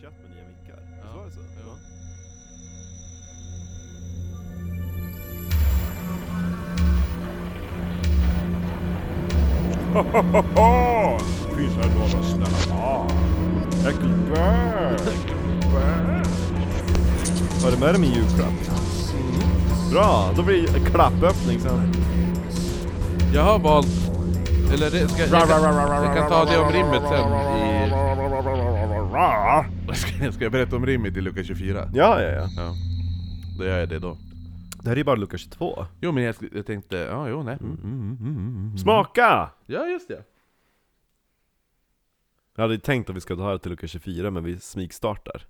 köpt med nya mickar. Ja, Visst var det så? ja. Finns här några snälla barn? Äckelbär! Har du med dig min julklapp? Bra, då blir det klappöppning sen. Jag har valt... Eller det, ska, jag, kan, jag kan ta det om rimmet sen i... Ska, ska jag berätta om rimmet i lucka 24? Ja, ja, ja. Ja. Då gör jag det då. Det här är ju bara lucka 22. Jo men jag, jag tänkte, ja jo nej. Mm, mm, mm, mm, mm. Smaka! Ja just det. Jag hade tänkt att vi ska ta det till lucka 24 men vi smygstartar.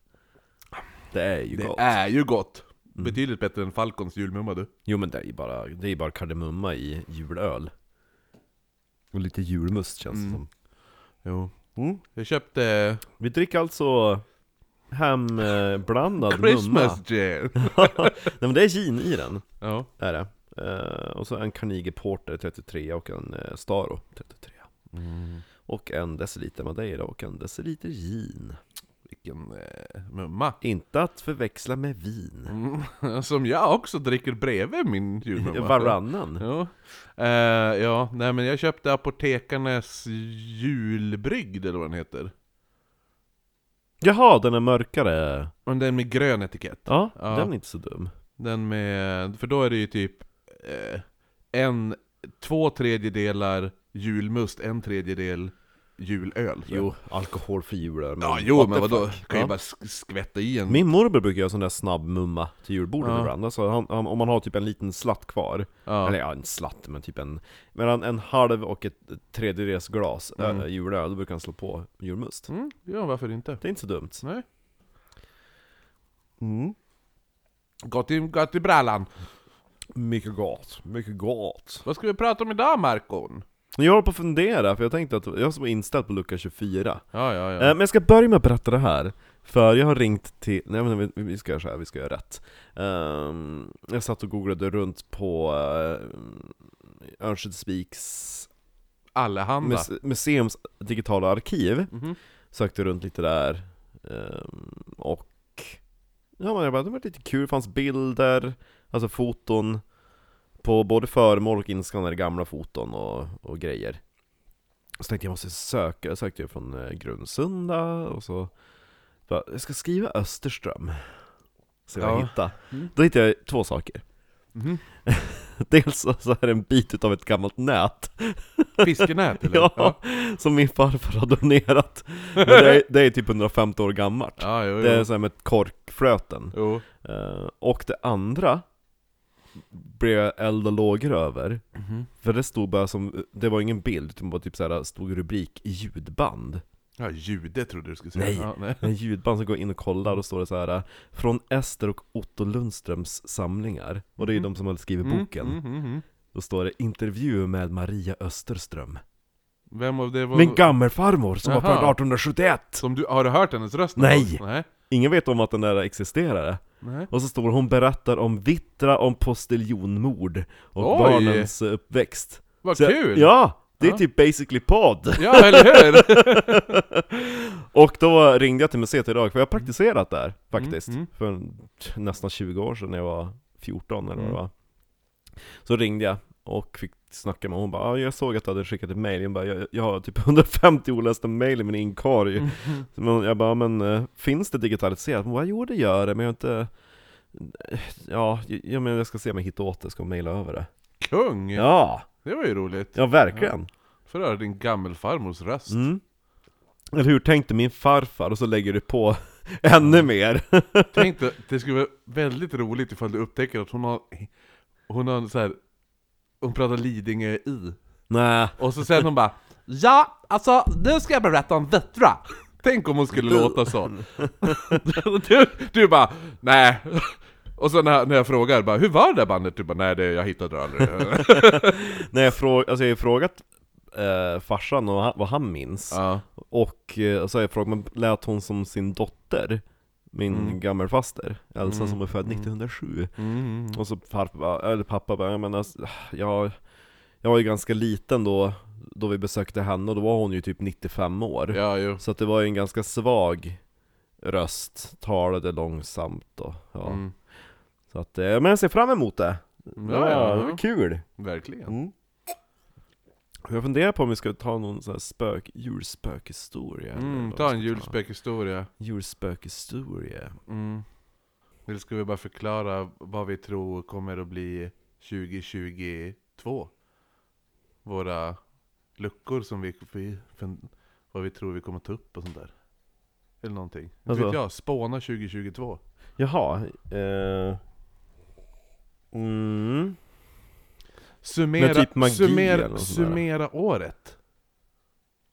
Det är ju Det gott. är ju gott. Betydligt bättre än Falcons julmumma du. Jo men det är ju bara, det är ju bara kardemumma i julöl. Och lite julmust känns det Mm. som. Jo. Mm. Jag köpte Vi dricker alltså hemblandad mumma. Christmas gin. Nej men det är gin i den, ja. är det. Eh, och så en Carnegie Porter 33 och en eh, Staro 33. Mm. Och en deciliter Madeira och en deciliter gin. Vilken eh, mumma. Inte att förväxla med vin. Mm. Som jag också dricker bredvid min julmumma. Varannan. Ja. Eh, ja, nej men jag köpte Apotekarnes julbrygd eller vad den heter. Jaha, den är mörkare. Och den med grön etikett. Ja, Ja. den är inte så dum. Den med, för då är det ju typ eh, en, två tredjedelar julmust, en tredjedel julöl. jag. Jo, alkoholfri julöl. men Ja, jo men vadå? fuck? Kan ju Ja. bara sk- skvätta i en... Min morbror brukar göra sån där snabb mumma till julbordet Ja. ibland. Alltså, han, han, om man har typ en liten slatt kvar, ja. eller ja, en slatt, men typ en mellan en halv och ett tredjedels glas Mm. äh, julöl, då brukar han slå på julmust. Mm, ja, varför inte? Det är inte så dumt. Nej. Mm. Gott i, gott i brallan. Mycket gott, mycket gott. Vad ska vi prata om idag Markon? Jag håller på att fundera, för jag tänkte att jag var inställd på lucka 24. Ja, ja, Eh, ja. Men jag ska börja med att berätta det här, för jag har ringt till, nej men vi, ska göra så här, vi ska göra rätt. Ehm, jag satt och googlade runt på uh, Örnsköldsviks Allehanda. muse, museums digitala arkiv, Mhm. sökte runt lite där, ehm, och ja men jag bara, det var lite kul, det fanns bilder, alltså foton på både föremål och inskannade gamla foton och, och grejer. Så tänkte jag måste söka, jag sökte jag från eh, Grundsunda och så bara, jag ska skriva Österström. Så jag Ja. hittade. Mm. Då hittade jag två saker. Mhm. Dels så är det en bit av ett gammalt nät Fiskenät eller? Ja, som min farfar har donerat. Men det, är, det är typ 150 år gammalt. Ja, jo, jo. Det är så här med korkflöten. jo. Eh, och det andra blev jag eld och lågor över. Mhm. För det stod bara som, det var ingen bild, utan bara typ så här, stod rubrik ljudband. Ja, jude trodde du skulle säga. Nej. Ja, nej. En ljudband som går in och kollar, och står det så här Från Ester och Otto Lundströms samlingar. Och det är ju Mhm. de som har skrivit Mm, boken. mm, mm, mm. Då står det 'Intervju med Maria Österström' Vem av det var... Min gammelfarmor som var Jaha. född 1871! Som du, har du hört hennes röst? Nej. Nej. Ingen vet om att den där existerade. Nej. Och så står hon berättar om vittra om postiljonmord och Oj. barnens uppväxt. Vad Så jag- kul! Ja! Det är Ja. typ basically podd! Ja, eller hur? och då ringde jag till museet idag, för jag har praktiserat där faktiskt. Mm, För en- nästan 20 år sedan när jag var 14 eller vad det Mm. var. Så ringde jag och fick snacka med hon bara "Ja, jag såg att du hade skickat ett mail, jag bara jag, jag har typ 150 olästa mail i min inkorg. Mm. Men jag bara, men eh, finns det digitaliserat? Hon bara, jo det gör det, men jag har inte... Ja, jag, men jag ska se om jag hittar åt det, ska mejla över det. Kung! Ja, Det var ju roligt. ja verkligen. För att höra din gammelfarmors röst. Mm. Eller hur tänkte min farfar? Och så lägger du på ännu mer. Tänk det skulle vara väldigt roligt ifall du upptäcker att hon har Hon har så här. Hon pratar Lidingö i Nej, Och så säger hon bara Ja, alltså nu ska jag berätta om Vittra Tänk om hon skulle låta så du, du bara Nej Och så när, när jag frågar bara Hur var det där bandet? Du bara nej det, jag hittade det aldrig när jag, fråg, alltså jag har frågat eh, farsan och han, vad han minns. ja. Och eh, så har jag frågat, men lät hon som sin dotter? Min Mm. gammelfaster, Elsa Mm, som är född mm. 1907. mm. Och så farfar, eller pappa bara, jag menar, jag, jag var ju ganska liten då, då vi besökte henne, och då var hon ju typ 95 år. Ja, jo Så att det var ju en ganska svag röst, talade långsamt och ja. Mm. Så att, eh, men jag ser fram emot det. Ja, ja, ja. kul. Verkligen. Jag funderar på om vi ska ta någon sån här spök, julspökhistoria Mm, ta en julspökhistoria. Julspökhistoria. Mm. Eller ska vi bara förklara vad vi tror kommer att bli 2022? Våra luckor som vi, vad vi tror vi kommer ta upp och sånt där. Eller någonting. Alltså? vet jag, spåna 2022. Jaha, eh... Mm. Summera, typ magi summera, summera året.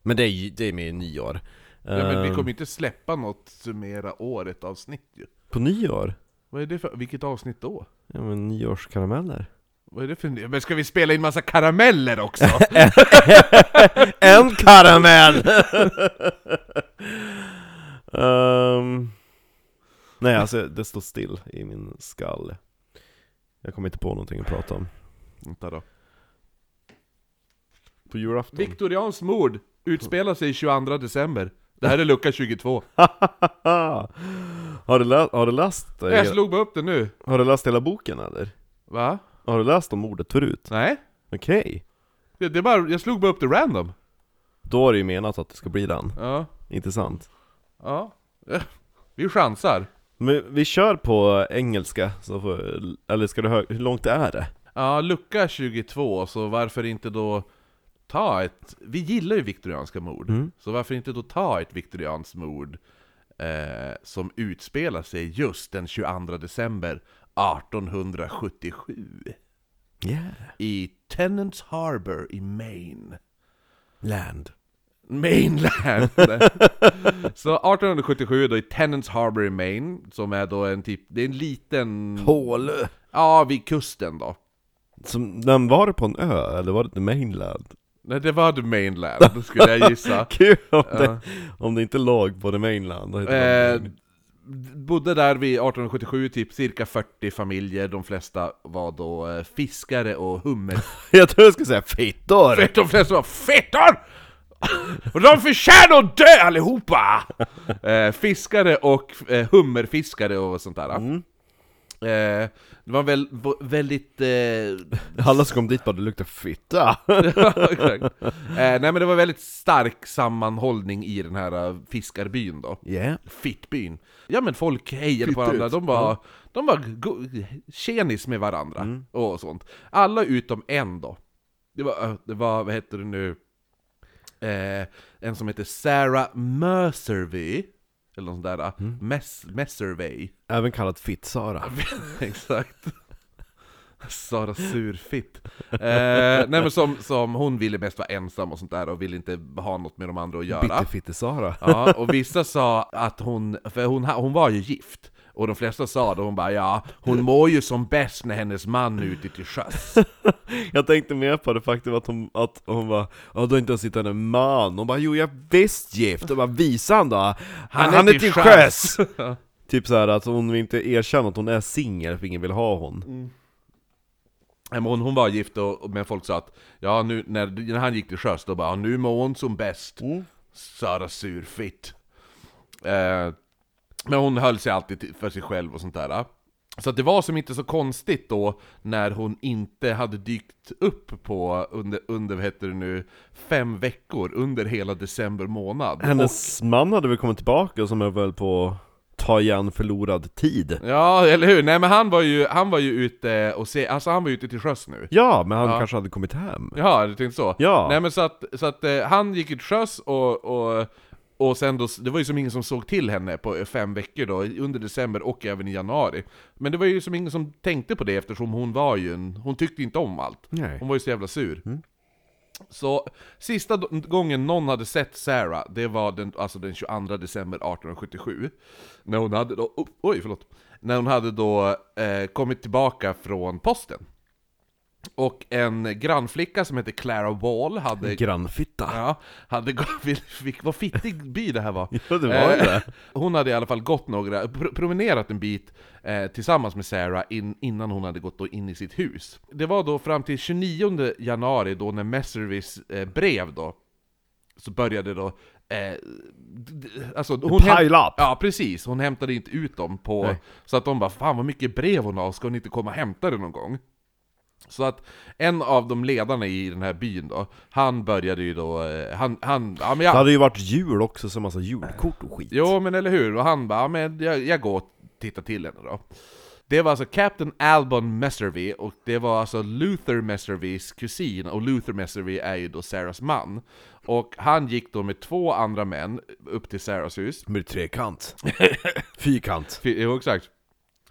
Men det är det är med nyår. Ja, men vi Ehm, kommer inte släppa något summera året avsnitt ju. På nyår? Vad är det för, vilket avsnitt då? Ja men nyårskarameller. Vad är det för, men ska vi spela in massa karameller också? en karamell! Ehm, nej alltså det står still i min skalle. Jag kommer inte på någonting att prata om. Vänta då. På julafton. Viktorians mord utspelar sig 22 december. Det här är lucka 22. har, du lä- har du läst eh, Jag slog bara upp det nu. Har du läst hela boken eller? Va? Har du läst om mordet förut? Nej? Okej. Det, det är bara, jag slog bara upp det random. Då är det ju menat att det ska bli den. Ja. Intressant. Ja. Eh, Vi chansar. Men vi kör på engelska, så får, eller ska du höra, hur långt är det? Ja, lucka 22, så varför inte då ta ett... Vi gillar ju viktorianska mord, Mm. så varför inte då ta ett viktorianskt mord eh, som utspelar sig just den 22 december 1877 Yeah. i Tennants Harbor i Maine. Land. Mainland! så 1877 då i Tennants Harbor i Maine, som är då en typ, det är en liten... Hål. Ja, vid kusten då. Som, den var det på en ö, eller var det the mainland? Nej, det var the mainland, skulle jag gissa. Kul om, Ja. det, om det inte låg på the mainland. Eh, bodde där vid 1877, typ cirka 40 familjer, de flesta var då eh, fiskare och hummer... Jag tror jag skulle säga fittor! de flesta var FITTOR! Och de förtjänar att dö allihopa! Eh, fiskare och eh, hummerfiskare och sånt där. Mm. Eh, det var väl, väldigt... Eh, Alla som kom dit bara, det luktar fitta! Ja, exakt. eh, nej men det var väldigt stark sammanhållning i den här eh, fiskarbyn då. Yeah. Fittbyn. Ja men folk hejade på varandra, de var, de var tjenis med varandra och sånt. Alla utom en då. Det var, eh, det var vad heter det nu, eh, en som heter Sarah Mercervey, eller något sånt där, mm. Mess, Messervey. Även kallat Fitt-Sara. Exakt. Sara Surfitt. Eh, nej men som, som hon ville mest vara ensam och sånt där och ville inte ha något med de andra att göra. Bitterfitte-Sara. Ja, och vissa sa att hon, för hon, hon var ju gift. Och de flesta sa då, hon bara ja, hon mår ju som bäst när hennes man är ute till sjöss. Jag tänkte mer på det faktum att hon, att hon bara Ja du har inte ens hittat en man, hon bara jo jag är visst gift, och bara visa han då! Han, han, är till sjöss! typ såhär att hon vill inte erkänna att hon är singel för ingen vill ha hon men hon, hon var gift och, men folk sa att ja, nu, när, när han gick till sjöss då bara "Ja, nu mår hon som bäst. Sara Surfitt. Eh, men hon höll sig alltid till, för sig själv och sånt där. Så att det var som inte så konstigt då när hon inte hade dykt upp på under, under vad heter det nu, fem veckor under hela december månad. Hennes man hade väl kommit tillbaka som är väl på ta igen förlorad tid Ja, eller hur? Nej men han var ju, han var ju ute och se, alltså han var ute till sjöss nu. Ja, men han Ja. kanske hade kommit hem Ja, du tänkte så? Ja. Nej men så att, så att eh, han gick ut sjöss och, och, och sen då, det var ju som ingen som såg till henne på fem veckor då, under december och även i januari. Men det var ju som ingen som tänkte på det eftersom hon var ju en, hon tyckte inte om allt. Nej. Hon var ju så jävla sur. Mm. Så sista gången någon hade sett Sarah, det var den, alltså den 22 december 1877. När hon hade då, oh, oj förlåt. När hon hade då eh, kommit tillbaka från posten. Och en grannflicka som heter Clara Wall hade... Grannfitta Ja, hade fick, vad fittig by det här var. Ja det var ju Eh, det Hon hade i alla fall gått några, pr promenerat en bit eh, tillsammans med Sarah in, innan hon hade gått in i sitt hus. Det var då fram till 29 januari då när Messervis eh, brev då, så började då eh, alltså hon Pile up! Ja precis, hon hämtade inte ut dem på... Nej. Så att de bara 'Fan vad mycket brev hon har, ska hon inte komma och hämta det någon gång?' Så att en av de ledarna i den här byn då, han började ju då, eh, han, han, ja men Det jag, hade ju varit jul också, så massa julkort och skit. Jo men eller hur, och han bara, ja, men jag, jag går och tittar till henne då. Det var alltså Captain Albon Messervy, och det var alltså Luther Messervys kusin, och Luther Messervy är ju då Sarahs man. Och han gick då med två andra män upp till Sarahs hus. Med trekant. Fyrkant. F- Jo exakt.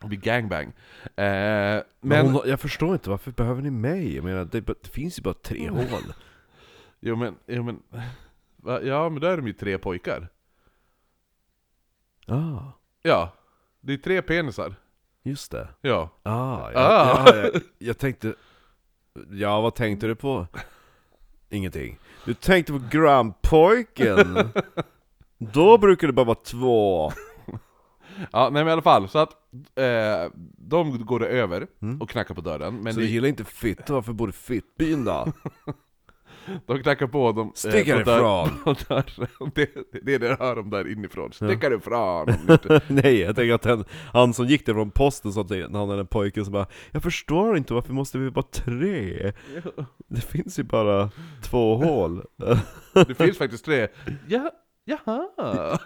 Det blir gangbang. Eh, Men men, hon, jag förstår inte, varför behöver ni mig? Jag menar, det, det finns ju bara tre hål. jo men, jo men, va? ja men då är de ju tre pojkar. Ah, Ja, det är tre penisar. just det. Ja. Ah, ja, Ah. ja, jag, jag tänkte... Ja, vad tänkte du på? Ingenting. Du tänkte på grannpojken. Då brukar det bara vara två. Ja, nej men i alla fall, så att eh, de går över och knackar på dörren, men Så det, du gillar inte fitta, varför bor du i fittbyn då? de knackar på dem Stick på härifrån. på dörren. Det, är det jag hör dem där inifrån, stick ni inte- Nej, jag tänker att den, han som gick där från posten sa till han den pojken som bara Jag förstår inte, varför måste vi vara tre? Det finns ju bara två hål. Det finns faktiskt tre, ja, jaha!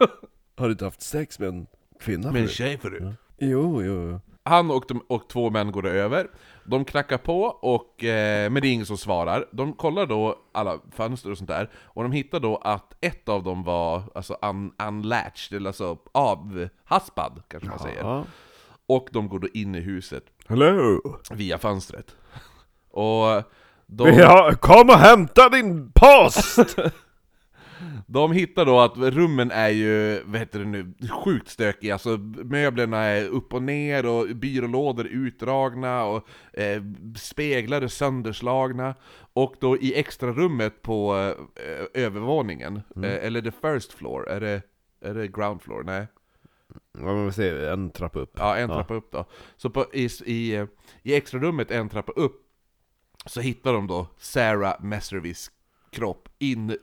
Har du inte haft sex med en kvinna Men förut? tjej förut. Jo, jo, jo. Han och, de, och två män går över, de knackar på, och, eh, men det är ingen som svarar. De kollar då alla fönster och sånt där, och de hittar då att ett av dem var alltså un, unlatched, eller alltså avhaspad, kanske man säger. Och de går då in i huset Hello! via fönstret. Och de, Ja, kom och hämta din post! de hittar då att rummen är ju, vad heter det nu, sjukt stökiga. Alltså möblerna är upp och ner och byrålådor utdragna och eh, speglar är sönderslagna. Och då i extrarummet på eh, övervåningen, eh, eller the first floor, är det, är det ground floor? Nej. Ja, men vi ser, en trappa upp. Ja, en Ja. trappa upp då. Så på, i, i, i extrarummet en trappa upp så hittar de då Sarah Messervys kropp in,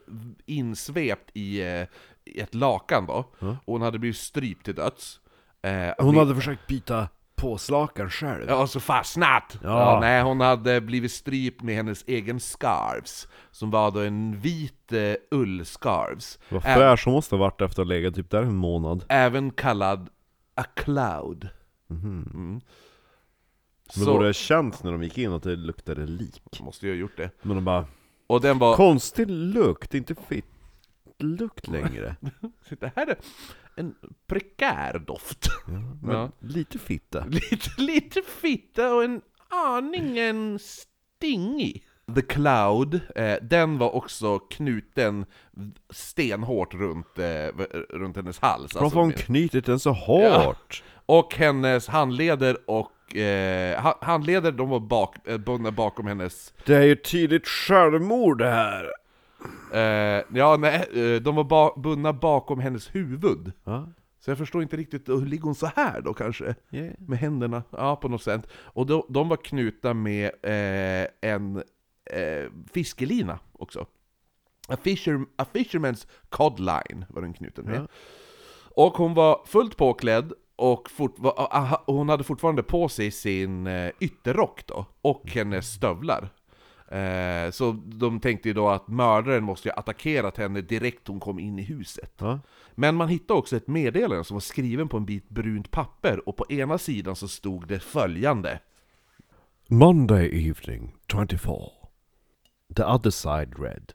insvept i, eh, i ett lakan då. Ja. Och hon hade blivit strypt till döds. Eh, Hon vi- hade försökt byta påslakan själv. Ja, och så fastnat! Ja. Ja. nej, hon hade blivit strypt med hennes egen scarves. Som var då en vit eh, ullscarves. Vad fräsch hon måste ha varit efter att ha legat typ där en månad. Även kallad a cloud. Mhm. Mm. Men Så, borde det känts när de gick in att det luktade lik? måste jag ha gjort det. Men de bara, Och den var... konstig lukt, inte fitt lukt längre. Det här är en prekär doft. Ja, men Ja. lite fitta. lite, lite fitta och en aningen stingig. The Cloud, eh, den var också knuten stenhårt runt, eh, runt hennes hals. Varför alltså har hon knutit den så hårt? och hennes handleder och eh, ha- handleder, de var bak, eh, bundna bakom hennes Det är ju tydligt självmord det här. eh, Ja, nej, eh, de var ba- bundna bakom hennes huvud. Ja, Så jag förstår inte riktigt, hur ligger hon så här då kanske? yeah. Med händerna, ja på något sätt. Och de, de var knutna med eh, en eh, fiskelina också. A, fisher, a fisherman's codline var den knuten med. Ja. Och hon var fullt påklädd, och fort, hon hade fortfarande på sig sin eh, ytterrock då, och hennes stövlar. Eh, så de tänkte ju då att mördaren måste ju ha attackerat henne direkt hon kom in i huset. Ja. Men man hittade också ett meddelande som var skriven på en bit brunt papper, och på ena sidan så stod det följande. Monday evening, 24. The other side read.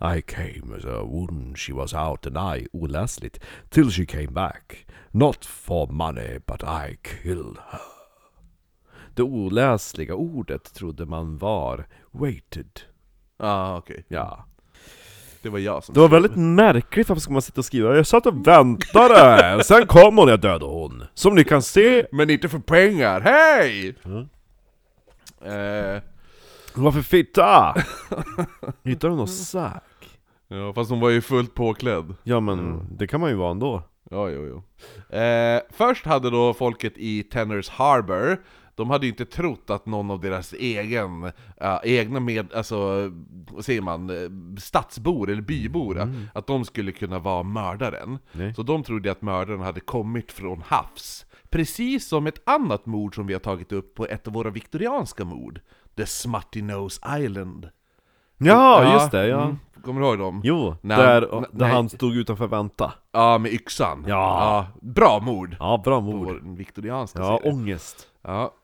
I came as a woman she was out and I, oläsligt, till she came back. Not for money, but I killed her. Det oläsliga ordet trodde man var waited. Ah, okej. Ja. Det var jag som Det var väldigt märkligt, varför ska man sitta och skriva? Jag satt och väntade, sen kom hon, jag dödade hon. Som ni kan se, Men inte för pengar, hej! Mm. Eh, varför fitta? Hittar du något säk? ja, fast hon var ju fullt påklädd. Ja men, det kan man ju vara ändå. Ja, jo, jo. Eh, först hade då folket i Tenners Harbor, de hade ju inte trott att någon av deras egen, ja, egna med, alltså, vad säger man, eh, stadsbor eller bybor, att de skulle kunna vara mördaren. Nej. Så de trodde att mördaren hade kommit från havs. Precis som ett annat mord som vi har tagit upp på ett av våra viktorianska mord. The Smutty Nose Island. Ja, just det, ja. mm. Kommer du ihåg dem? Jo, Nej, där, där nej. han stod utanför vänta. Ja, med yxan. Ja. bra mord! Ja, bra mord. vår viktorianska Ja, serie. ångest. Ja.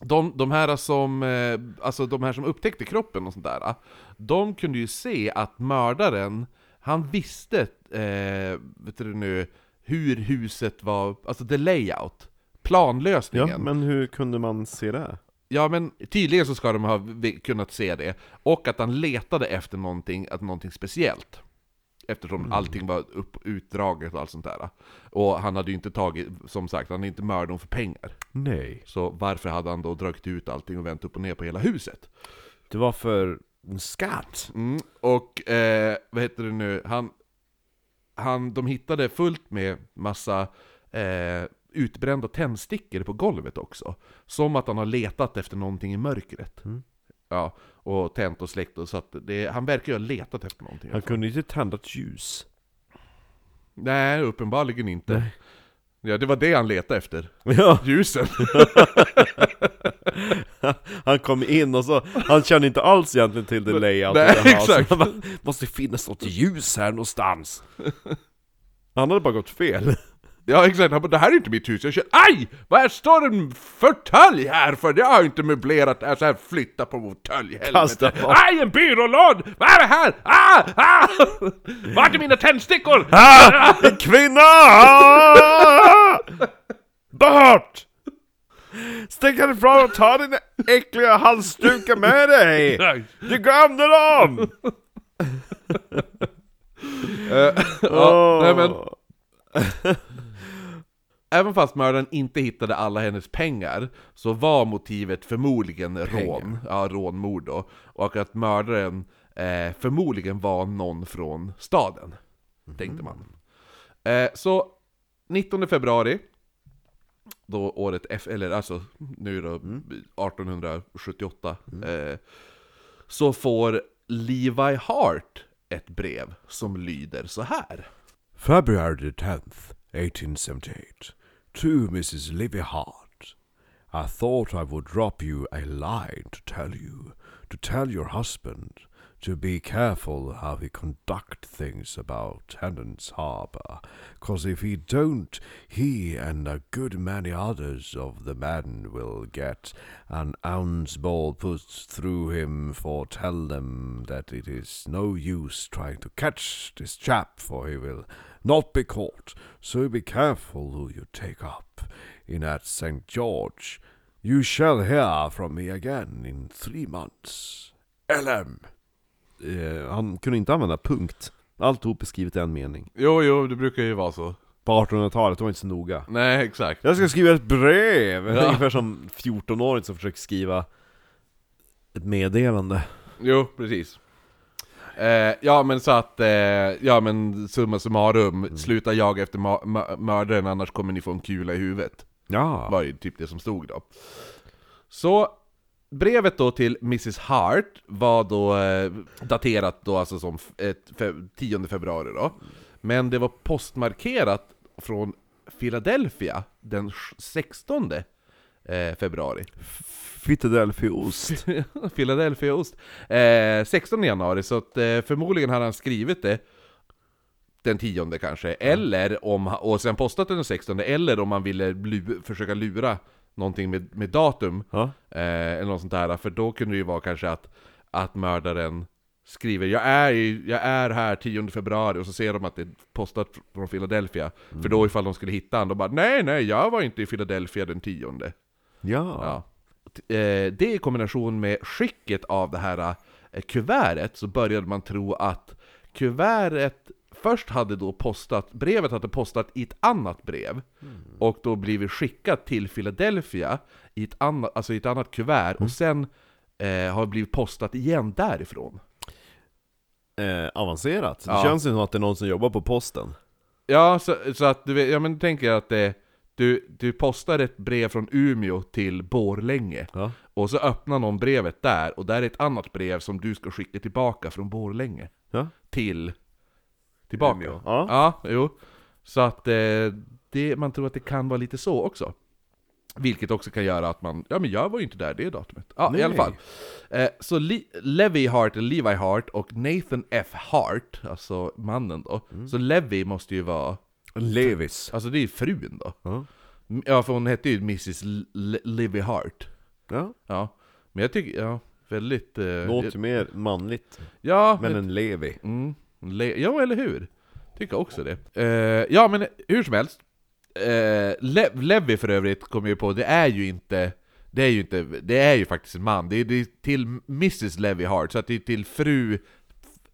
De, de här som, eh, alltså de här som upptäckte kroppen och sånt där, de kunde ju se att mördaren, han visste, eh, vet du nu, hur huset var, alltså the layout, planlösningen. Ja, men hur kunde man se det? Ja men tydligen så ska de ha kunnat se det, och att han letade efter någonting, att någonting speciellt. Eftersom allting var upp, utdraget och allt sånt där. Och han hade ju inte tagit, som sagt, han hade inte mördat dem för pengar. Nej. Så varför hade han då dragit ut allting och vänt upp och ner på hela huset? Det var för en skatt. Mm. Och, eh, vad heter det nu, han, han, de hittade fullt med massa eh, utbrända tändstickor på golvet också. Som att han har letat efter någonting i mörkret. Mm. Ja, och tänt och släckt och så att det, han verkar ju ha letat efter någonting. Han kunde inte tända ett ljus. Nej, uppenbarligen inte. Nej. Ja, det var det han letade efter. Ja, Ljusen. han kom in och så, han kände inte alls egentligen till det layout Nej, och det exakt. bara, Måste finnas något ljus här någonstans. Han hade bara gått fel. Ja exakt, han bara 'Det här är inte mitt hus' Jag känner Aj! Vad står en fåtölj här för? Det har jag inte möblerat här så här flytta på fåtölj, helvete! Aj, en byrålåd! Vad är det här? Ah! Ah! Vart är mina tändstickor? Ah, en kvinna! Ah! Bort! Stick härifrån och ta din äckliga halsdukar med dig! Du glömde dem! Eh, ja, nej, men. Även fast mördaren inte hittade alla hennes pengar så var motivet förmodligen rån, ja rånmord då, och att mördaren eh, förmodligen var någon från staden, tänkte man. Eh, så 19 februari, då året F, eller alltså nu då 1878, eh, så får Levi Hart ett brev som lyder så här. February the 10th, 1878. To Mrs. Livy Hart. I thought I would drop you a line to tell you, to tell your husband, to be careful how he conduct things about Tennant's Harbor, cause if he don't, he and a good many others of the men will get an ounce ball put through him for tell them that it is no use trying to catch this chap, for he will not be caught. So be careful who you take up in at St. George. You shall hear from me again in three months. LM. Eh, Han kunde inte använda punkt. Alltihop är skrivet i en mening. Jo, jo, det brukar ju vara så. På 1800-talet, det var inte så noga. Nej, exakt. Jag ska skriva ett brev! Ja. Ungefär som 14-åring som försöker skriva ett meddelande. Jo, precis. Eh, ja men så att, eh, ja men summa summarum, sluta jaga efter mördaren annars kommer ni få en kula i huvudet. Ja. Var ju typ det som stod då. Så, brevet då till Mrs Hart var då eh, daterat då alltså som ett, fe- 10 februari då. Men det var postmarkerat från Philadelphia den 16 eh, februari. Philadelphia-ost. Philadelphia-ost. Eh, 16 januari, så att, eh, förmodligen hade han skrivit det den 10 kanske, eller om, och sen postat den den 16, eller om han ville lu försöka lura någonting med, med datum, eh, eller något sånt där, för då kunde det ju vara kanske att, att mördaren skriver jag är, jag är här 10 februari, och så ser de att det är postat från Philadelphia, för då ifall de skulle hitta honom, då bara nej nej, jag var inte i Philadelphia den 10 Ja. Ja. Eh, det i kombination med skicket av det här eh, kuvertet så började man tro att kuvertet först hade då postat, brevet hade postat i ett annat brev och då blivit skickat till Philadelphia i ett annat, alltså i ett annat kuvert och sen eh, har blivit postat igen därifrån. Eh, avancerat. Det Ja. känns ju som att det är någon som jobbar på posten. Ja, så, så att du vet, ja men tänker jag att det, Du, du postar ett brev från Umeå till Borlänge Ja. Och så öppnar någon brevet där, och där är ett annat brev som du ska skicka tillbaka från Borlänge Ja. Till Tillbaka Umeå. Ja. ja jo Så att eh, det, man tror att det kan vara lite så också Vilket också kan göra att man, ja men jag var ju inte där det datumet Ja i Nej. alla fall eh, Så Le- Levi Hart, Levi Hart och Nathan F Hart, alltså mannen då Så Levi måste ju vara, Levis. alltså det är frun då Ja. Ja för hon hette ju Mrs L- Livy Hart Ja. Ja, men jag tycker, ja, väldigt... Eh, Låter mer manligt. ja, Men men, en Levi. mm, le, ja, eller hur? Tycker också det. Eh, ja, men hur som helst. Eh, Le, Levi för övrigt kom ju på, det är ju inte... Det är ju inte, det är ju faktiskt en man. Det är, det är till Mrs Levi Hart, så att det är till fru...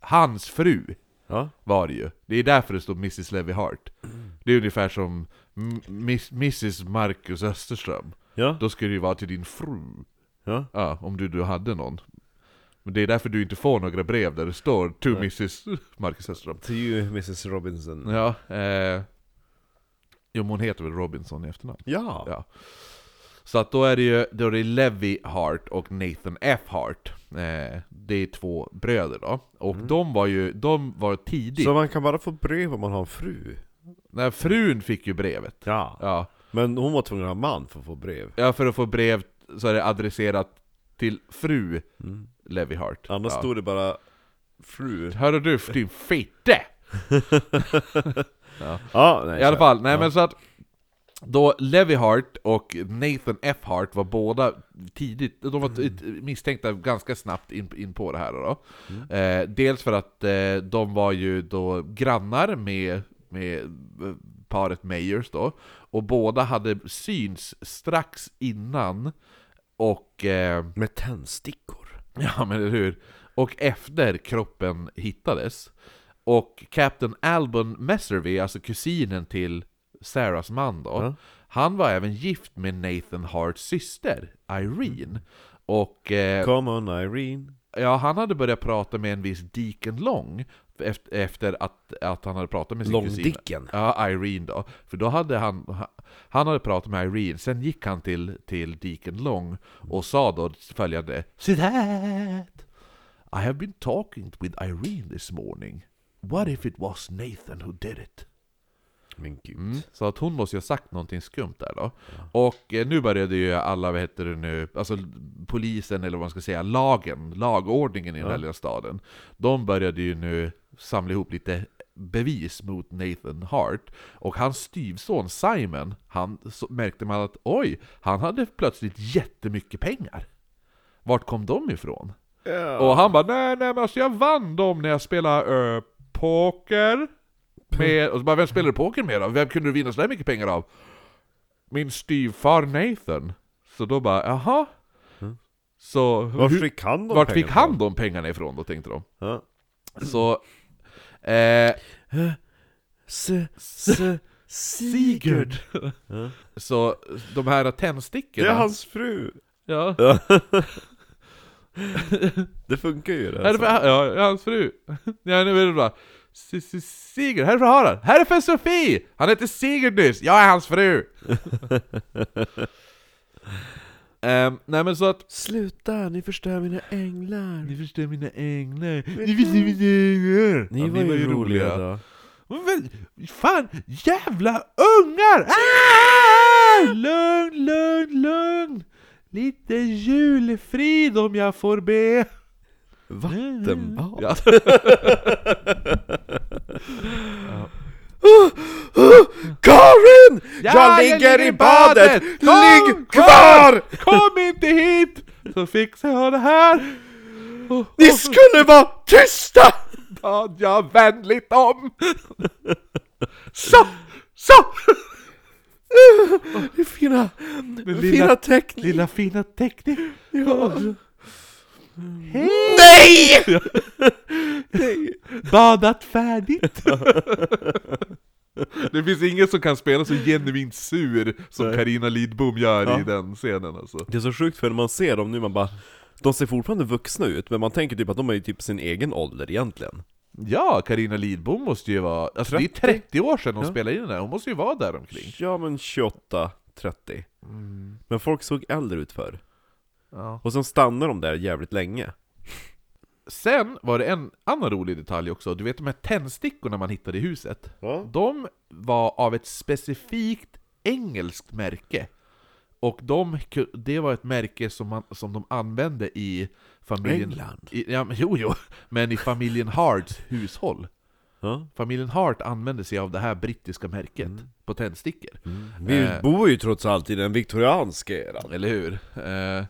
Hans fru Ja. var det ju. Det är därför det står Mrs Levi Hart. Det är ungefär som Miss, Mrs Marcus Österström. Ja. Då skulle det ju vara till din fru. Ja. Ja, om du, du hade någon. Men det är därför du inte får några brev där det står 'To Nej. Mrs Marcus Öström' To you Mrs Robinson. Ja, eh... Jo men hon heter väl Robinson i efternamn? Ja. Ja. Så att då är det ju då är det Levi Hart och Nathan F Hart. Eh, det är två bröder då. Och de var ju, de var tidigt. Så man kan bara få brev om man har en fru? När frun fick ju brevet. Ja. Ja. Men hon var tvungen att ha man för att få brev. ja, för att få brev så är det adresserat till fru Mm. Levi Hart. Annars ja. stod det bara fru. Hörru du, din fitte! Ja, nej, I alla fall, nej ja. men så att då Levi Hart och Nathan F Hart var båda tidigt, de var t- misstänkta ganska snabbt in, in på det här då. Eh, dels för att eh, de var ju då grannar med, med eh, paret Meyers då, och båda hade syns strax innan och eh, Med tändstickor. Ja men eller hur? Och efter kroppen hittades Och Captain Albon Messervy, alltså kusinen till Sarahs man då Ja. Han var även gift med Nathan Harts syster, Irene Och eh, Come on Irene. ja, han hade börjat prata med en viss Deacon Long efter, att, att han hade pratat med sin kusin Långdicken. Ja, Irene då. För då hade han, han hade pratat med Irene, sen gick han till, till Deacon Long och sa då följande See that! I have been talking with Irene this morning. What if it was Nathan who did it? Men gud. Mm. Så att hon måste ju ha sagt någonting skumt där då. Och eh, nu började ju alla, vad heter det nu, alltså polisen eller vad man ska säga, lagen, lagordningen i den här Ja. lilla staden. De började ju nu samla ihop lite bevis mot Nathan Hart. Och hans styvson Simon, han så märkte man att oj, han hade plötsligt jättemycket pengar. Vart kom de ifrån? Ja. Och han bara nej nej men alltså jag vann dem när jag spelade eh, poker med, och så bara vem spelar du poker med då? Vem kunde du vinna sådär mycket pengar av? Min styvfar Nathan Så då bara jaha? Så Var hur, fick han de vart fick han de pengarna ifrån då tänkte de? Ja. Så eh, S, s, Sigurd Ja. Så de här Det tändstickorna är hans fru! Ja, Ja. det funkar ju det. här är för, ja, hans fru Ja nu är det bra Sigurd, här är Harald, här är för Sofie! Han heter Sigurd nyss, jag är hans fru! Ehm, nej men så att Sluta, ni förstör mina änglar! Ni förstår mina änglar, ni förstår mina änglar! Ni Ja, var ju roliga då. Men, fan, jävla ungar! Ah! Lugn, lugn, lugn! Lite julfrid om jag får be! Vattenbad? Ja. Karin! Ja, jag ligger i badet! Ligg kvar! Kom inte hit! Så fixar jag det här! Och- Ni och skulle vara tysta! bad jag vänligt om! Så! Så! Det fina, lilla- fina teckning. Lilla fina teckning! Ja. Hej! Nej! Badat färdigt! Det finns ingen som kan spela så genuint sur som. Karina Lidbom gör Ja. i den scenen alltså. Det är så sjukt för när man ser dem nu, man bara De ser fortfarande vuxna ut, men man tänker typ att de är ju typ sin egen ålder egentligen Ja, Karina Lidbom måste ju vara... Alltså det är 30? 30 år sedan hon Ja. spelade in den här, hon måste ju vara där omkring. Ja men 28, 30. Men folk såg äldre ut förr. Ja. Och sen stannade de där jävligt länge. Sen var det en annan rolig detalj också, du vet de här tändstickorna man hittade i huset? Ja. De var av ett specifikt engelskt märke. Och de, det var ett märke som, man, som de använde i familjen... England? I, ja, men, jo, jo, men i familjen Harts hushåll. Ja. Familjen Hart använde sig av det här brittiska märket på tändstickor. Vi Eh. bor ju trots allt i den viktorianska eran. Eller hur? Eh,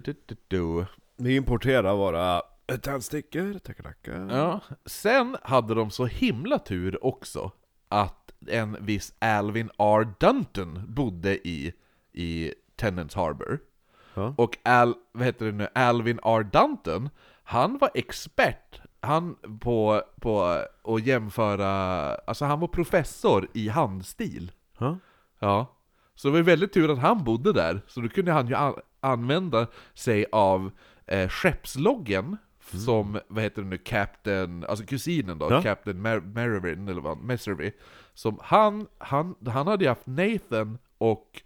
du, du, du, du. Vi importerar våra tändstickor, tackar tackar. Ja. Sen hade de så himla tur också att en viss Alvin R. Dunton bodde i, i Tennant Harbor. Ja. Och Al, vad heter det nu, Alvin R. Dunton, han var expert han på, på att jämföra, alltså han var professor i handstil. Ja. Ja. Så det var väldigt tur att han bodde där, så då kunde han ju använda sig av eh, skeppsloggen som, vad heter det nu, Captain, alltså kusinen då, Ja. Captain Mer- Merivin, eller vad, Messervy. Som han, han, han hade ju haft Nathan och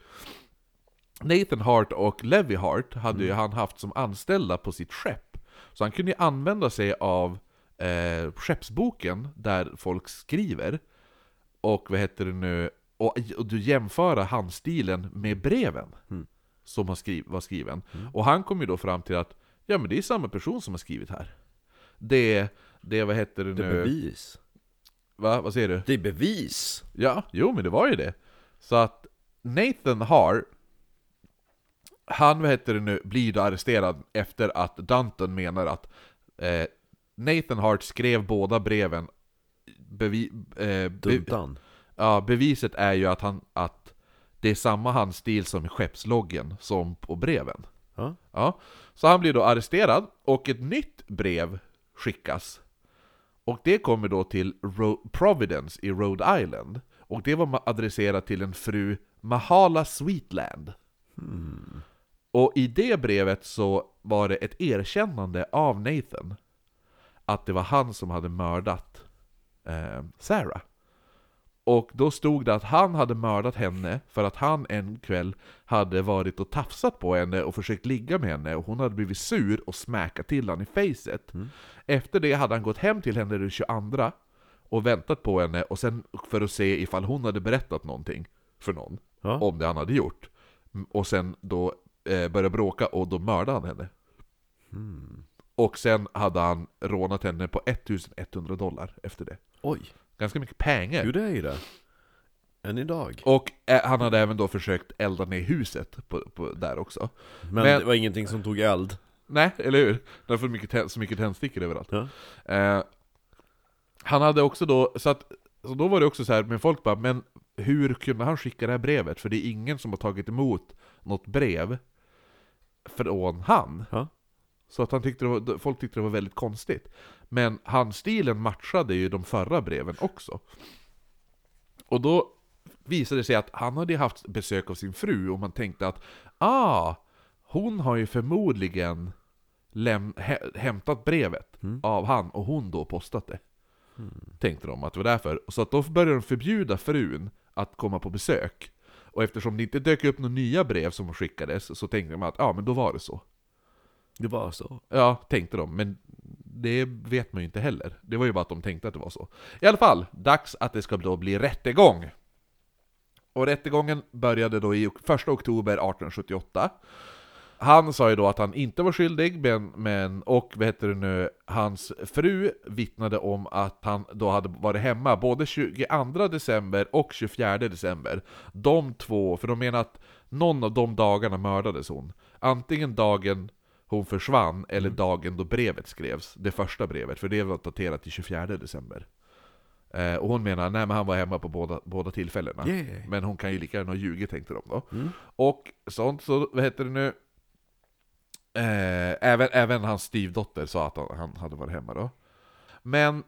Nathan Hart och Levi Hart hade ju han haft som anställda på sitt skepp. Så han kunde ju använda sig av eh, skeppsboken där folk skriver. Och vad heter det nu? Och, och du jämföra handstilen med breven som har skriv, var skriven. Och han kom ju då fram till att ja men det är samma person som har skrivit här. Det, det vad heter det Det är nu? bevis. Va? Vad säger du? Det är bevis. Ja, jo men det var ju det. Så att Nathan har han, vad heter det nu, blir då arresterad efter att Dunton menar att eh, Nathan Hart skrev båda breven bevi, eh, be, ja, Beviset är ju att, han, att det är samma handstil som i skeppsloggen som på breven. Ja. Ja, så han blir då arresterad och ett nytt brev skickas. Och det kommer då till Ro- Providence i Rhode Island. Och det var adresserat till en fru Mahala Sweetland. Och i det brevet så var det ett erkännande av Nathan. Att det var han som hade mördat eh, Sarah. Och då stod det att han hade mördat henne för att han en kväll hade varit och tafsat på henne och försökt ligga med henne och hon hade blivit sur och smäkat till honom i facet. Efter det hade han gått hem till henne den 22 och väntat på henne och sen för att se ifall hon hade berättat någonting för någon Ja. om det han hade gjort. Mm, Och sen då eh, började bråka och då mördade han henne. Och sen hade han rånat henne på 1100 dollar efter det. Oj. Ganska mycket pengar. Jo det är ju det. Än idag. Och eh, han hade även då försökt elda ner huset på, på, där också. Men, Men- det var ingenting som tog eld. Nej, eller hur? Det var för mycket, så mycket tändstickor överallt. Ja. Eh, han hade också då, så att, så då var det också så här, men folk bara, men hur kunde han skicka det här brevet? För det är ingen som har tagit emot något brev från han. Ja. Så att han tyckte var, folk tyckte det var väldigt konstigt. Men handstilen matchade ju de förra breven också. Och då visade det sig att han hade haft besök av sin fru och man tänkte att ah, hon har ju förmodligen läm- hä- hämtat brevet av han och hon då postat det. Tänkte de att det var därför. Så att då började de förbjuda frun att komma på besök. Och eftersom det inte dök upp några nya brev som skickades så tänkte de att ja, men då var det så. Det var så. Ja, tänkte de, men det vet man ju inte heller. Det var ju bara att de tänkte att det var så. I alla fall, dags att det ska då bli rättegång. Och rättegången började då i 1 oktober 1878. Han sa ju då att han inte var skyldig, men, men och vad heter det nu, hans fru vittnade om att han då hade varit hemma både 22 december och 24 december. De två, för de menar att någon av de dagarna mördades hon. Antingen dagen hon försvann, eller dagen då brevet skrevs. Det första brevet, för det var daterat till 24 december. Eh, och hon menar, nej men han var hemma på båda, båda tillfällena. Yeah. Men hon kan ju lika gärna ha ljugit tänkte de då. Och sånt, så vad heter det nu? Eh, även, även hans styvdotter sa att han, han hade varit hemma då. Men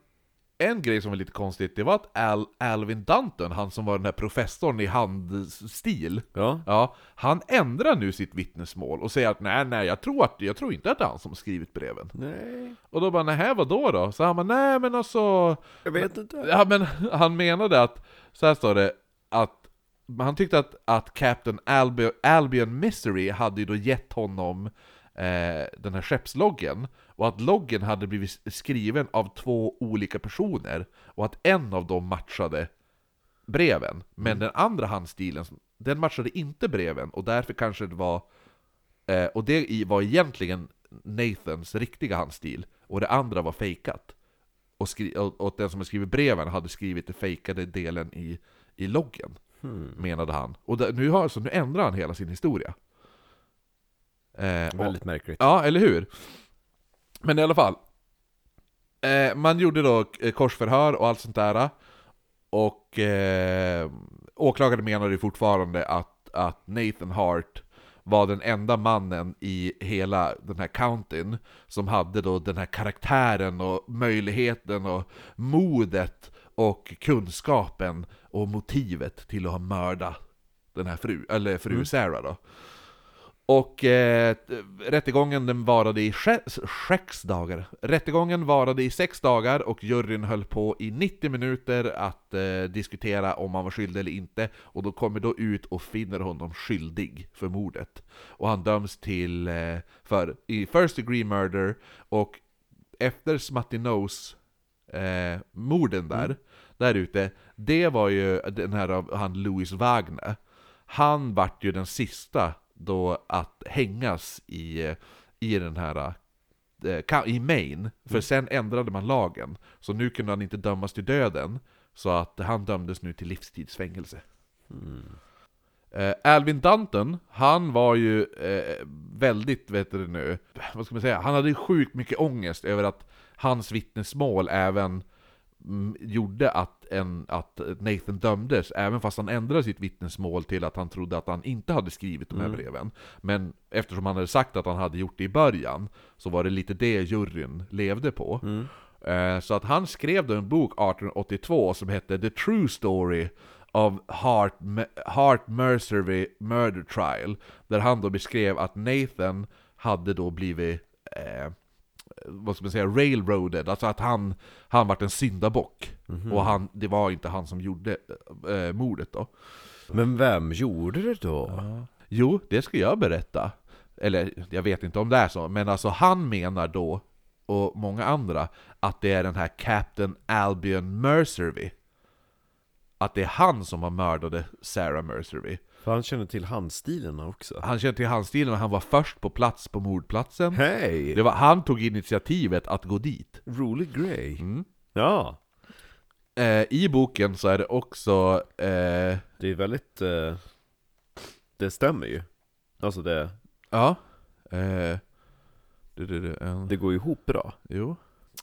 en grej som var lite konstigt, det var att Al, Alvin Dunton, han som var den här professorn i handstil, Ja. ja, han ändrar nu sitt vittnesmål och säger att nej, nej, jag tror, att, jag tror inte att det är han som har skrivit breven. Nej, Och då bara, nej, vad då då? Så han bara, nej men alltså... jag vet inte. Ja men han menade att, så här står det, att han tyckte att, att Captain Albion, Albion Misery hade ju då gett honom eh, den här skeppsloggen, och att loggen hade blivit skriven av två olika personer, och att en av dem matchade breven, men den andra handstilen, den matchade inte breven, och därför kanske det var eh, och det var egentligen Nathans riktiga handstil, och det andra var fejkat. Och, skri- och, och den som har skrivit breven hade skrivit den fejkade delen i, i loggen, menade han. Och det, nu, har, så nu ändrar han hela sin historia. Eh, och, Väldigt märkligt. Ja, eller hur? Men i alla fall. Eh, man gjorde då eh, korsförhör och allt sånt där. Och eh, åklagaren menade ju fortfarande att, att Nathan Hart var den enda mannen i hela den här countyn som hade då den här karaktären och möjligheten och modet och kunskapen och motivet till att ha mördat den här fru, eller fru Sarah då. Och eh, rättegången den varade i sex, dagar. Rättegången varade i sex dagar och juryn höll på i 90 minuter att eh, diskutera om han var skyldig eller inte. Och då kommer då ut och finner honom skyldig för mordet. Och han döms till eh, för i first degree murder och efter Smutty Nose eh, morden där, där ute, det var ju den här av han Louis Wagner. Han vart ju den sista då att hängas i, i den här eh, i Maine, för sen ändrade man lagen. Så nu kunde han inte dömas till döden, så att han dömdes nu till livstidsfängelse. Eh, Alvin Dunton, han var ju eh, väldigt, vet du nu, vad ska man säga, han hade ju sjukt mycket ångest över att hans vittnesmål även mm, gjorde att, en, att Nathan dömdes, även fast han ändrade sitt vittnesmål till att han trodde att han inte hade skrivit de här breven. Men eftersom han hade sagt att han hade gjort det i början, så var det lite det juryn levde på. Eh, Så att han skrev då en bok 1882 som hette The True Story of Hart, Hart Mercery Murder Trial, där han då beskrev att Nathan hade då blivit eh, vad ska man säga, railroaded, alltså att han, han vart en syndabock. Och han, det var inte han som gjorde eh, mordet då. Men vem gjorde det då? Jo, det ska jag berätta. Eller, jag vet inte om det är så, men alltså han menar då, och många andra, att det är den här Captain Albion Mercerby. Att det är han som har mördade Sarah Mercerby. För han känner till handstilarna också. Han kände till handstilen och han var först på plats på mordplatsen. Hej! Det var, han tog initiativet att gå dit. Rolig grej. Mm. Ja. Eh, I boken så är det också... Eh, Det är väldigt... Eh, det stämmer ju. Alltså det, ja. Eh, det, det, det, det går ihop bra. Jo.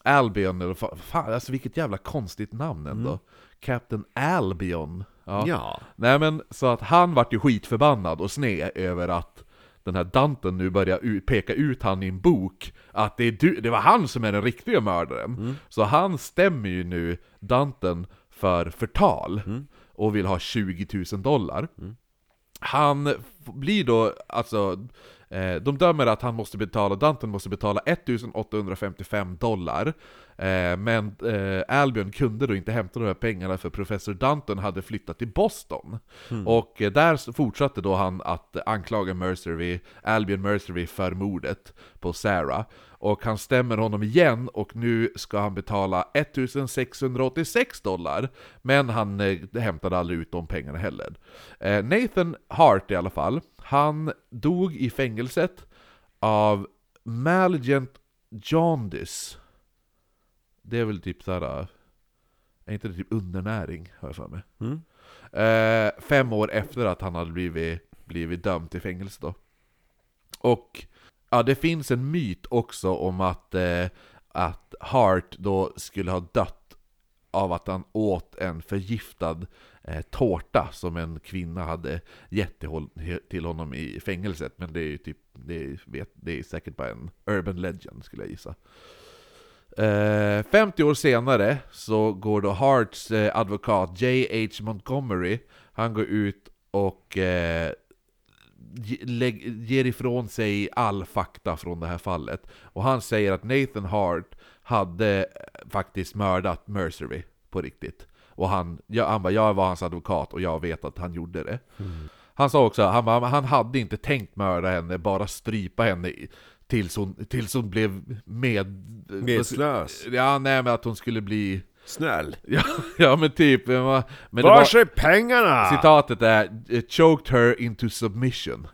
Albion, eller fa- fan, alltså vilket jävla konstigt namn ändå. Captain Albion. Ja. Ja. Nej men, så att han vart ju skitförbannad och sned över att den här Danten nu börjar peka ut han i en bok att det, är du, det var han som är den riktiga mördaren. Så han stämmer ju nu Danten för förtal och vill ha 20 000 dollar. Han f- blir då, alltså, eh, de dömer att han måste betala, Danton måste betala 1855 dollar. Eh, men eh, Albion kunde då inte hämta de här pengarna för professor Danton hade flyttat till Boston. Och eh, där fortsatte då han att anklaga Mercery, Albion Mercery för mordet på Sarah. Och han stämmer honom igen och nu ska han betala 1686 dollar. Men han eh, hämtade aldrig ut de pengarna heller. Eh, Nathan Hart i alla fall, han dog i fängelset av Malignant Jaundice. Det är väl typ såhär... Är inte det typ undernäring, har jag för mig. Mm. Eh, fem år efter att han hade blivit, blivit dömd till fängelse då. Och ja, det finns en myt också om att, eh, att Hart då skulle ha dött av att han åt en förgiftad eh, tårta som en kvinna hade gett till, honom i fängelset. Men det är ju typ, det är, vet, det är säkert bara en urban legend skulle jag gissa. Eh, 50 år senare så går då Harts eh, advokat J.H. Montgomery, han går ut och eh, ger ifrån sig all fakta från det här fallet. Och han säger att Nathan Hart hade eh, faktiskt mördat Mercery på riktigt. Och han, ja, han bara, jag var hans advokat och jag vet att han gjorde det. Han sa också, han, bara, han hade inte tänkt mörda henne, bara strypa henne tills hon, tills hon blev med... Medslös. Ja, nej men att hon skulle bli... Snäll. Ja, ja men typ, men, men Vars var, är pengarna? citatet är "It 'choked her into submission'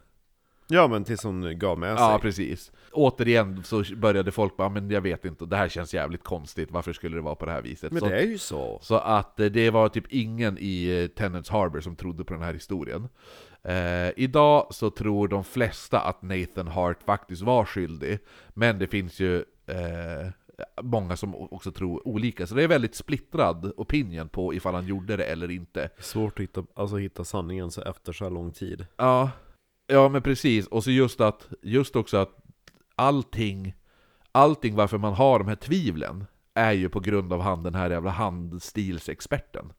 Ja men tills hon gav med sig. Ja, precis. Återigen så började folk bara, men jag vet inte, det här känns jävligt konstigt, varför skulle det vara på det här viset? men så, det är ju så. så att eh, det var typ ingen i eh, Tenants Harbor som trodde på den här historien. Eh, idag så tror de flesta att Nathan Hart faktiskt var skyldig, men det finns ju eh, många som också tror olika, så det är väldigt splittrad opinion på ifall han gjorde det eller inte. Svårt att hitta, alltså, hitta sanningen så efter så lång tid. Ja, ja men precis. Och så just att, just också att allting, allting varför man har de här tvivlen är ju på grund av han den här jävla handstilsexperten.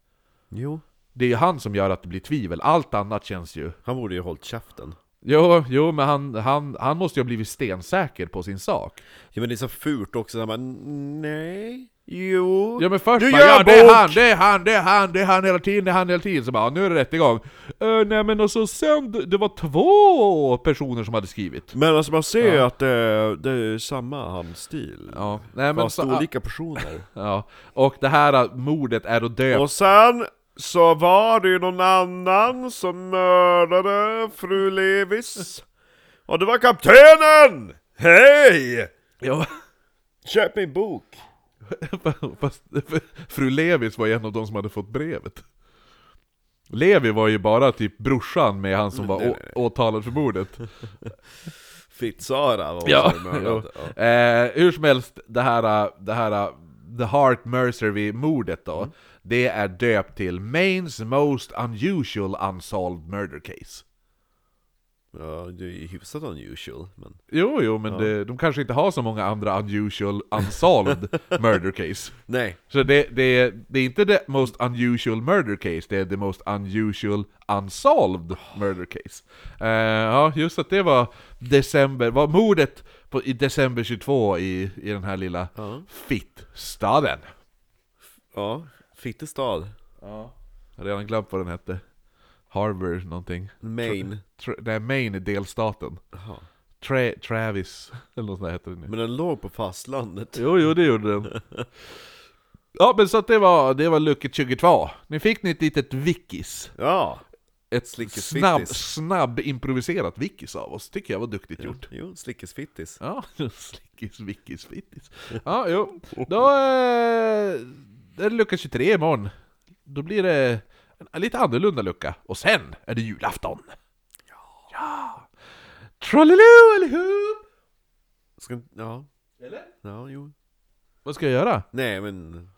Jo. Det är ju han som gör att det blir tvivel, allt annat känns ju... Han borde ju hållit käften. Jo, jo men han, han, han måste ju ha blivit stensäker på sin sak. Ja men det är så fult också, han bara nej, jo. Ja men först Du bara, gör ja det är bok!" han, det är han, det är han, det är han hela tiden, det är han hela tiden. Så bara, ja, nu är det rättegång. Uh, nej men och så sen, det var två personer som hade skrivit. Men alltså man ser ju Ja. att det, det är samma handstil. Ja, nej men Fast så, olika personer. Ja, och det här mordet är då döpt Och sen så var det ju någon annan som mördade fru Levis. Och det var kaptenen! Hej! Ja, Köp min bok! fast fru Levis var en av de som hade fått brevet. Levi var ju bara typ brorsan med han som var Nej, å- nej, åtalad för mordet. Fittsara var Ja, som mördade. Ja. Eh, hur som helst, det här, det här The Heart Mercery-mordet då, det är döpt till Mains Most Unusual Unsolved Murder Case. Ja, det är ju hyfsat unusual, men... Jo, jo, men det, de kanske inte har så många andra unusual unsolved murder case. Nej, Så det, det, det är inte the most unusual murder case, det är the most unusual unsolved murder case. Eh, ja, just att det var december, var mordet på, i december 22 i, i den här lilla ja. fittstaden. Ja, Fittestad. Ja. Jag har redan glömt vad den hette. Harvard någonting. Maine. Tra- nej, Maine är delstaten. Tra- Travis, eller något sånt där heter det nu. Men den låg på fastlandet. Jo, jo det gjorde den. Ja men så att det var, det var lucka 22. Nu fick ni ett litet wikis. Ja! Ett snabb, snabb improviserat wikis av oss, tycker jag var duktigt Jo, gjort. jo slickesfittis. Ja, slickis, wikis, fittis. Ja, jo. Då eh, är det lucka 23 imorgon. Då blir det en lite annorlunda lucka. Och sen är det julafton. Ja! ja. Trolliloo allihop! Ska, ja, Eller? ja, jo. Vad ska jag göra? Nej men,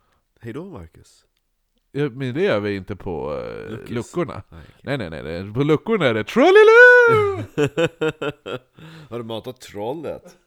hej då Marcus. Ja, men det gör vi inte på uh, luckorna. Nej, okej. Nej, nej, nej. På luckorna är det Trolliloo! Har du matat trollet?